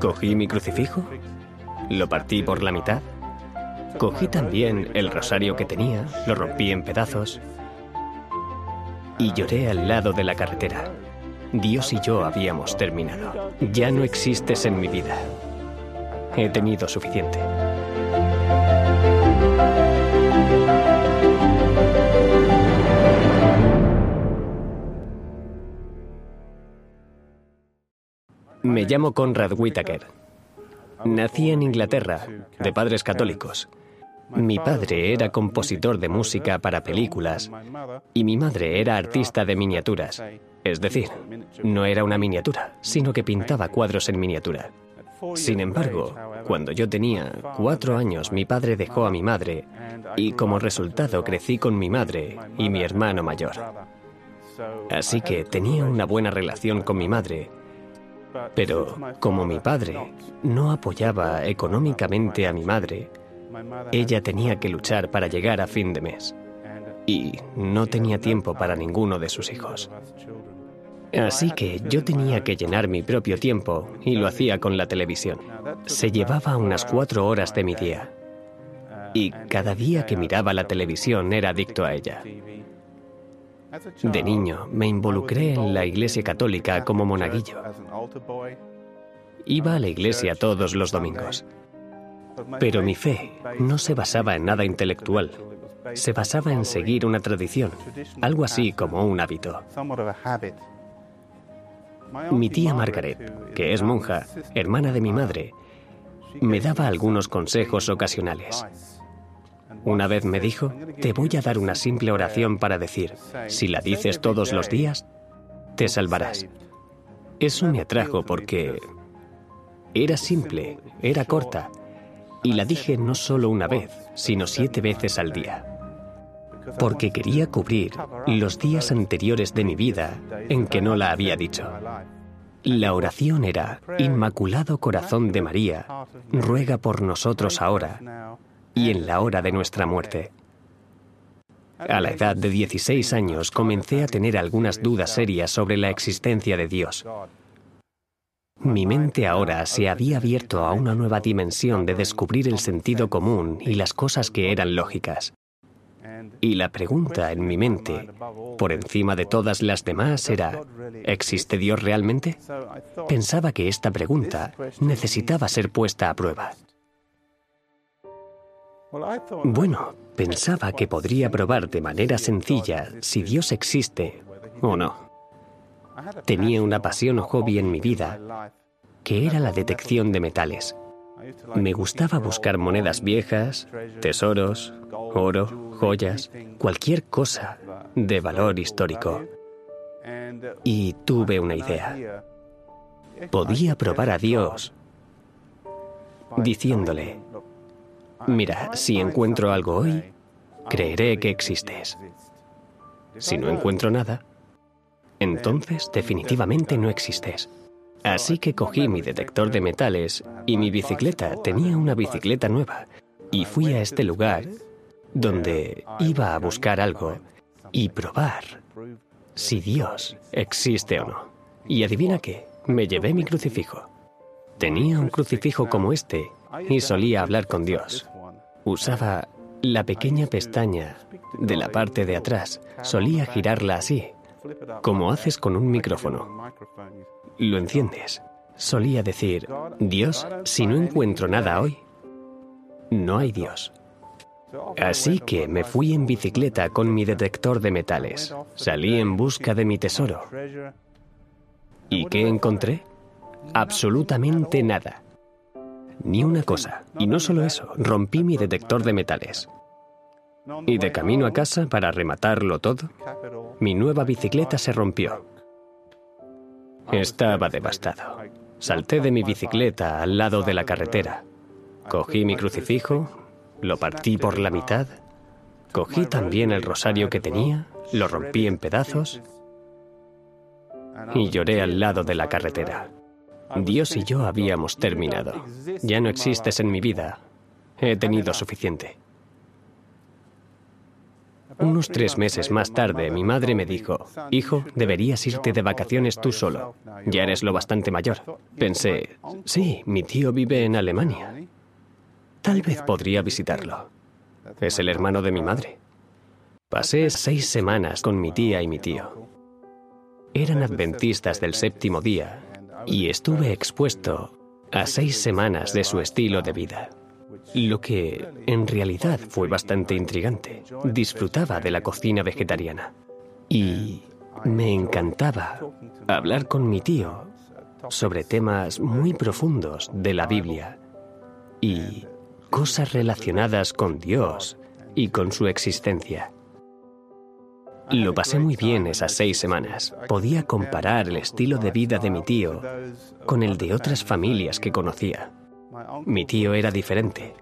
Cogí mi crucifijo, lo partí por la mitad, cogí también el rosario que tenía, lo rompí en pedazos y lloré al lado de la carretera. Dios y yo habíamos terminado. Ya no existes en mi vida. He tenido suficiente. Me llamo Conrad Whitaker. Nací en Inglaterra, de padres católicos. Mi padre era compositor de música para películas y mi madre era artista de miniaturas. Es decir, no era una miniatura, sino que pintaba cuadros en miniatura. Sin embargo, cuando yo tenía cuatro años, mi padre dejó a mi madre y como resultado crecí con mi madre y mi hermano mayor. Así que tenía una buena relación con mi madre, pero como mi padre no apoyaba económicamente a mi madre, ella tenía que luchar para llegar a fin de mes y no tenía tiempo para ninguno de sus hijos. Así que yo tenía que llenar mi propio tiempo y lo hacía con la televisión. Se llevaba unas cuatro horas de mi día. Y cada día que miraba la televisión era adicto a ella. De niño me involucré en la Iglesia Católica como monaguillo. Iba a la iglesia todos los domingos. Pero mi fe no se basaba en nada intelectual. Se basaba en seguir una tradición, algo así como un hábito. Mi tía Margaret, que es monja, hermana de mi madre, me daba algunos consejos ocasionales. Una vez me dijo, te voy a dar una simple oración para decir, si la dices todos los días, te salvarás. Eso me atrajo porque era simple, era corta, y la dije no solo una vez, sino siete veces al día. Porque quería cubrir los días anteriores de mi vida en que no la había dicho. La oración era, Inmaculado Corazón de María, ruega por nosotros ahora y en la hora de nuestra muerte. A la edad de 16 años comencé a tener algunas dudas serias sobre la existencia de Dios. Mi mente ahora se había abierto a una nueva dimensión de descubrir el sentido común y las cosas que eran lógicas. Y la pregunta en mi mente, por encima de todas las demás, era, ¿existe Dios realmente? Pensaba que esta pregunta necesitaba ser puesta a prueba. Bueno, pensaba que podría probar de manera sencilla si Dios existe o no. Tenía una pasión o hobby en mi vida, que era la detección de metales. Me gustaba buscar monedas viejas, tesoros, oro, joyas, cualquier cosa de valor histórico. Y tuve una idea. Podía probar a Dios diciéndole, mira, si encuentro algo hoy, creeré que existes. Si no encuentro nada, entonces definitivamente no existes. Así que cogí mi detector de metales y mi bicicleta, tenía una bicicleta nueva, y fui a este lugar donde iba a buscar algo y probar si Dios existe o no. Y adivina qué, me llevé mi crucifijo. Tenía un crucifijo como este y solía hablar con Dios. Usaba la pequeña pestaña de la parte de atrás, solía girarla así como haces con un micrófono. Lo enciendes. Solía decir, Dios, si no encuentro nada hoy, no hay Dios. Así que me fui en bicicleta con mi detector de metales. Salí en busca de mi tesoro. ¿Y qué encontré? Absolutamente nada. Ni una cosa. Y no solo eso, rompí mi detector de metales. Y de camino a casa, para rematarlo todo, mi nueva bicicleta se rompió. Estaba devastado. Salté de mi bicicleta al lado de la carretera. Cogí mi crucifijo, lo partí por la mitad, cogí también el rosario que tenía, lo rompí en pedazos y lloré al lado de la carretera. Dios y yo habíamos terminado. Ya no existes en mi vida. He tenido suficiente. Unos tres meses más tarde, mi madre me dijo, Hijo, deberías irte de vacaciones tú solo. Ya eres lo bastante mayor. Pensé, sí, mi tío vive en Alemania. Tal vez podría visitarlo. Es el hermano de mi madre. Pasé seis semanas con mi tía y mi tío. Eran adventistas del séptimo día y estuve expuesto a seis semanas de su estilo de vida. Lo que en realidad fue bastante intrigante. Disfrutaba de la cocina vegetariana. Y me encantaba hablar con mi tío sobre temas muy profundos de la Biblia y cosas relacionadas con Dios y con su existencia. Lo pasé muy bien esas seis semanas. Podía comparar el estilo de vida de mi tío con el de otras familias que conocía. Mi tío era diferente.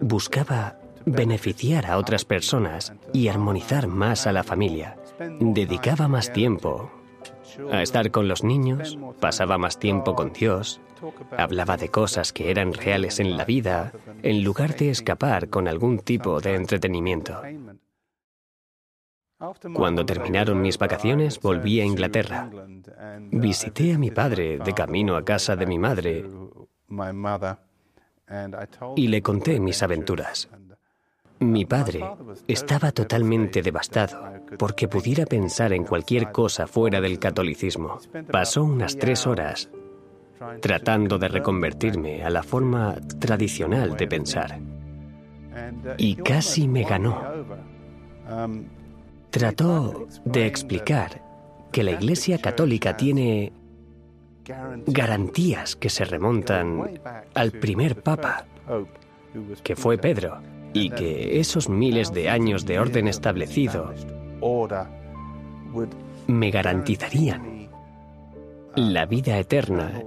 Buscaba beneficiar a otras personas y armonizar más a la familia. Dedicaba más tiempo a estar con los niños, pasaba más tiempo con Dios, hablaba de cosas que eran reales en la vida, en lugar de escapar con algún tipo de entretenimiento. Cuando terminaron mis vacaciones, volví a Inglaterra. Visité a mi padre de camino a casa de mi madre y le conté mis aventuras. Mi padre estaba totalmente devastado porque pudiera pensar en cualquier cosa fuera del catolicismo. Pasó unas tres horas tratando de reconvertirme a la forma tradicional de pensar. Y casi me ganó. Trató de explicar que la Iglesia Católica tiene garantías que se remontan al primer papa, que fue Pedro, y que esos miles de años de orden establecido me garantizarían la vida eterna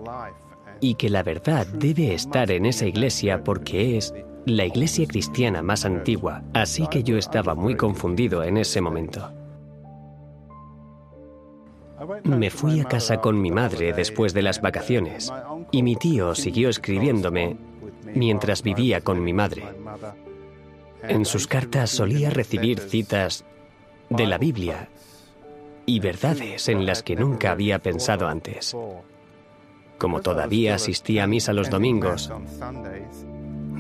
y que la verdad debe estar en esa iglesia porque es la iglesia cristiana más antigua, así que yo estaba muy confundido en ese momento. Me fui a casa con mi madre después de las vacaciones y mi tío siguió escribiéndome mientras vivía con mi madre. En sus cartas solía recibir citas de la Biblia y verdades en las que nunca había pensado antes. Como todavía asistía a misa los domingos,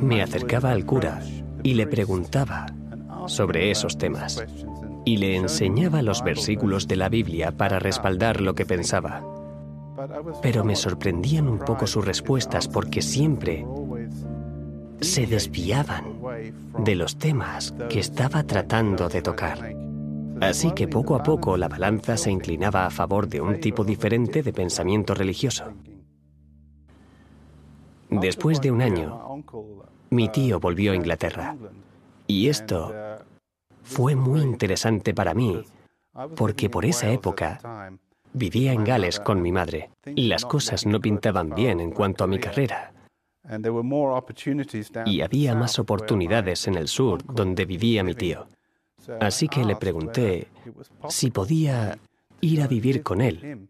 me acercaba al cura y le preguntaba sobre esos temas y le enseñaba los versículos de la Biblia para respaldar lo que pensaba. Pero me sorprendían un poco sus respuestas porque siempre se desviaban de los temas que estaba tratando de tocar. Así que poco a poco la balanza se inclinaba a favor de un tipo diferente de pensamiento religioso. Después de un año, mi tío volvió a Inglaterra. Y esto fue muy interesante para mí, porque por esa época vivía en Gales con mi madre las cosas no pintaban bien en cuanto a mi carrera. Y había más oportunidades en el sur donde vivía mi tío. Así que le pregunté si podía ir a vivir con él.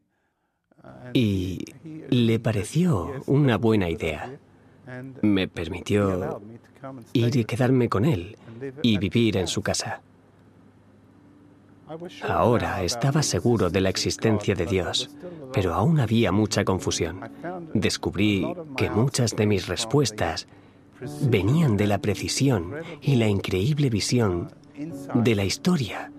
Y le pareció una buena idea. Me permitió ir y quedarme con él y vivir en su casa. Ahora estaba seguro de la existencia de Dios, pero aún había mucha confusión. Descubrí que muchas de mis respuestas venían de la precisión y la increíble visión de la historia,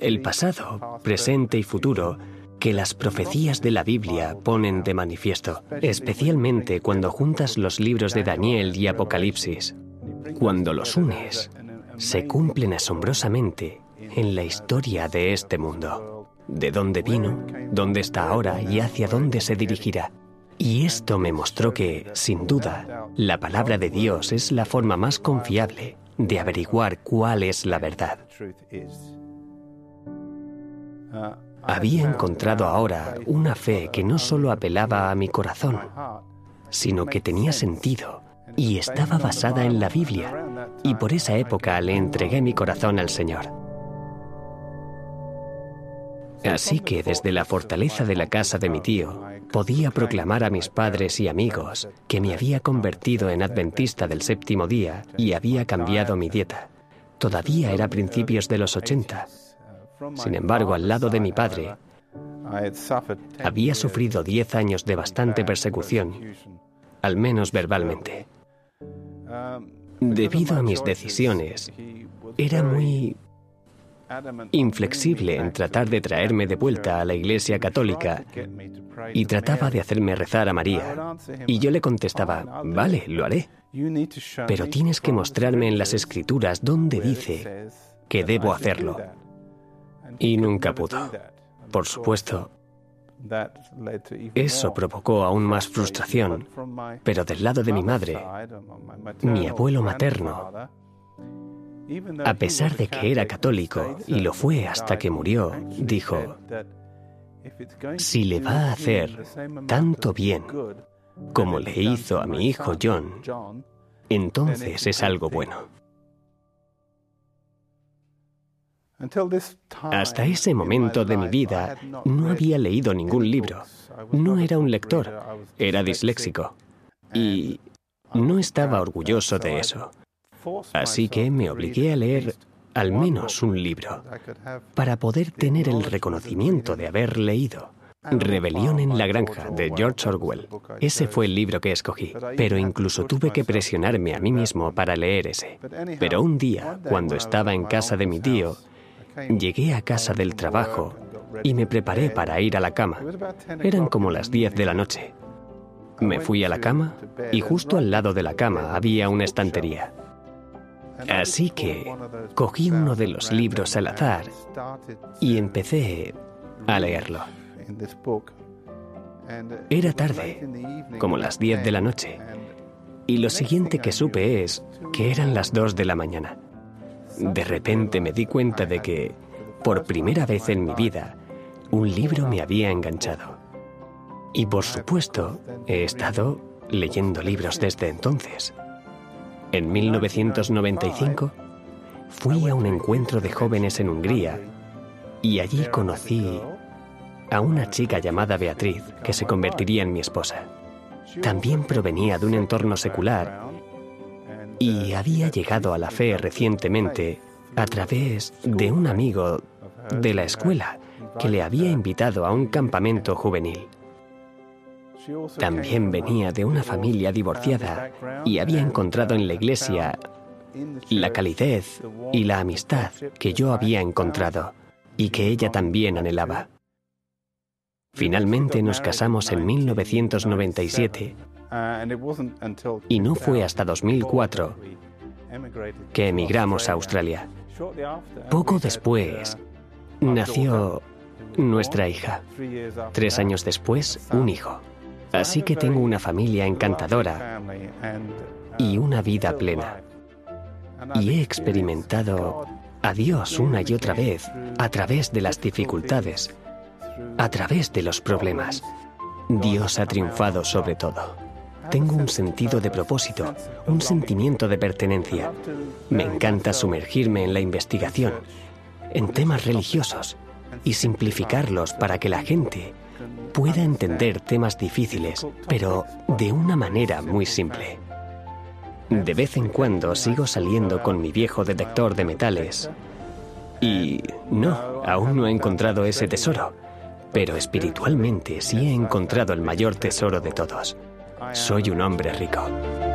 el pasado, presente y futuro que las profecías de la Biblia ponen de manifiesto, especialmente cuando juntas los libros de Daniel y Apocalipsis. Cuando los unes, se cumplen asombrosamente en la historia de este mundo. De dónde vino, dónde está ahora y hacia dónde se dirigirá. Y esto me mostró que, sin duda, la palabra de Dios es la forma más confiable de averiguar cuál es la verdad. Había encontrado ahora una fe que no solo apelaba a mi corazón, sino que tenía sentido y estaba basada en la Biblia, y por esa época le entregué mi corazón al Señor. Así que desde la fortaleza de la casa de mi tío, podía proclamar a mis padres y amigos que me había convertido en adventista del séptimo día y había cambiado mi dieta. Todavía era principios de los 80. Sin embargo, al lado de mi padre, había sufrido 10 años de bastante persecución, al menos verbalmente. Debido a mis decisiones, era muy inflexible en tratar de traerme de vuelta a la Iglesia Católica y trataba de hacerme rezar a María. Y yo le contestaba, vale, lo haré, pero tienes que mostrarme en las escrituras dónde dice que debo hacerlo. Y nunca pudo. Por supuesto, eso provocó aún más frustración, pero del lado de mi madre, mi abuelo materno, a pesar de que era católico, y lo fue hasta que murió, dijo, si le va a hacer tanto bien como le hizo a mi hijo John, entonces es algo bueno. Hasta ese momento de mi vida no había leído ningún libro. No era un lector, era disléxico. Y no estaba orgulloso de eso. Así que me obligué a leer al menos un libro para poder tener el reconocimiento de haber leído. Rebelión en la granja de George Orwell. Ese fue el libro que escogí, pero incluso tuve que presionarme a mí mismo para leer ese. Pero un día, cuando estaba en casa de mi tío, llegué a casa del trabajo y me preparé para ir a la cama. Eran como las 10 de la noche. Me fui a la cama y justo al lado de la cama había una estantería. Así que cogí uno de los libros al azar y empecé a leerlo. Era tarde, como las 10 de la noche, y lo siguiente que supe es que eran las 2 de la mañana. De repente me di cuenta de que, por primera vez en mi vida, un libro me había enganchado. Y por supuesto, he estado leyendo libros desde entonces. En 1995 fui a un encuentro de jóvenes en Hungría y allí conocí a una chica llamada Beatriz que se convertiría en mi esposa. También provenía de un entorno secular y había llegado a la fe recientemente a través de un amigo de la escuela que le había invitado a un campamento juvenil. También venía de una familia divorciada y había encontrado en la iglesia la calidez y la amistad que yo había encontrado y que ella también anhelaba. Finalmente nos casamos en 1997 y no fue hasta 2004 que emigramos a Australia. Poco después nació nuestra hija. Tres años después, un hijo. Así que tengo una familia encantadora y una vida plena. Y he experimentado a Dios una y otra vez a través de las dificultades, a través de los problemas. Dios ha triunfado sobre todo. Tengo un sentido de propósito, un sentimiento de pertenencia. Me encanta sumergirme en la investigación, en temas religiosos, y simplificarlos para que la gente pueda entender temas difíciles, pero de una manera muy simple. De vez en cuando sigo saliendo con mi viejo detector de metales y no, aún no he encontrado ese tesoro, pero espiritualmente sí he encontrado el mayor tesoro de todos. Soy un hombre rico.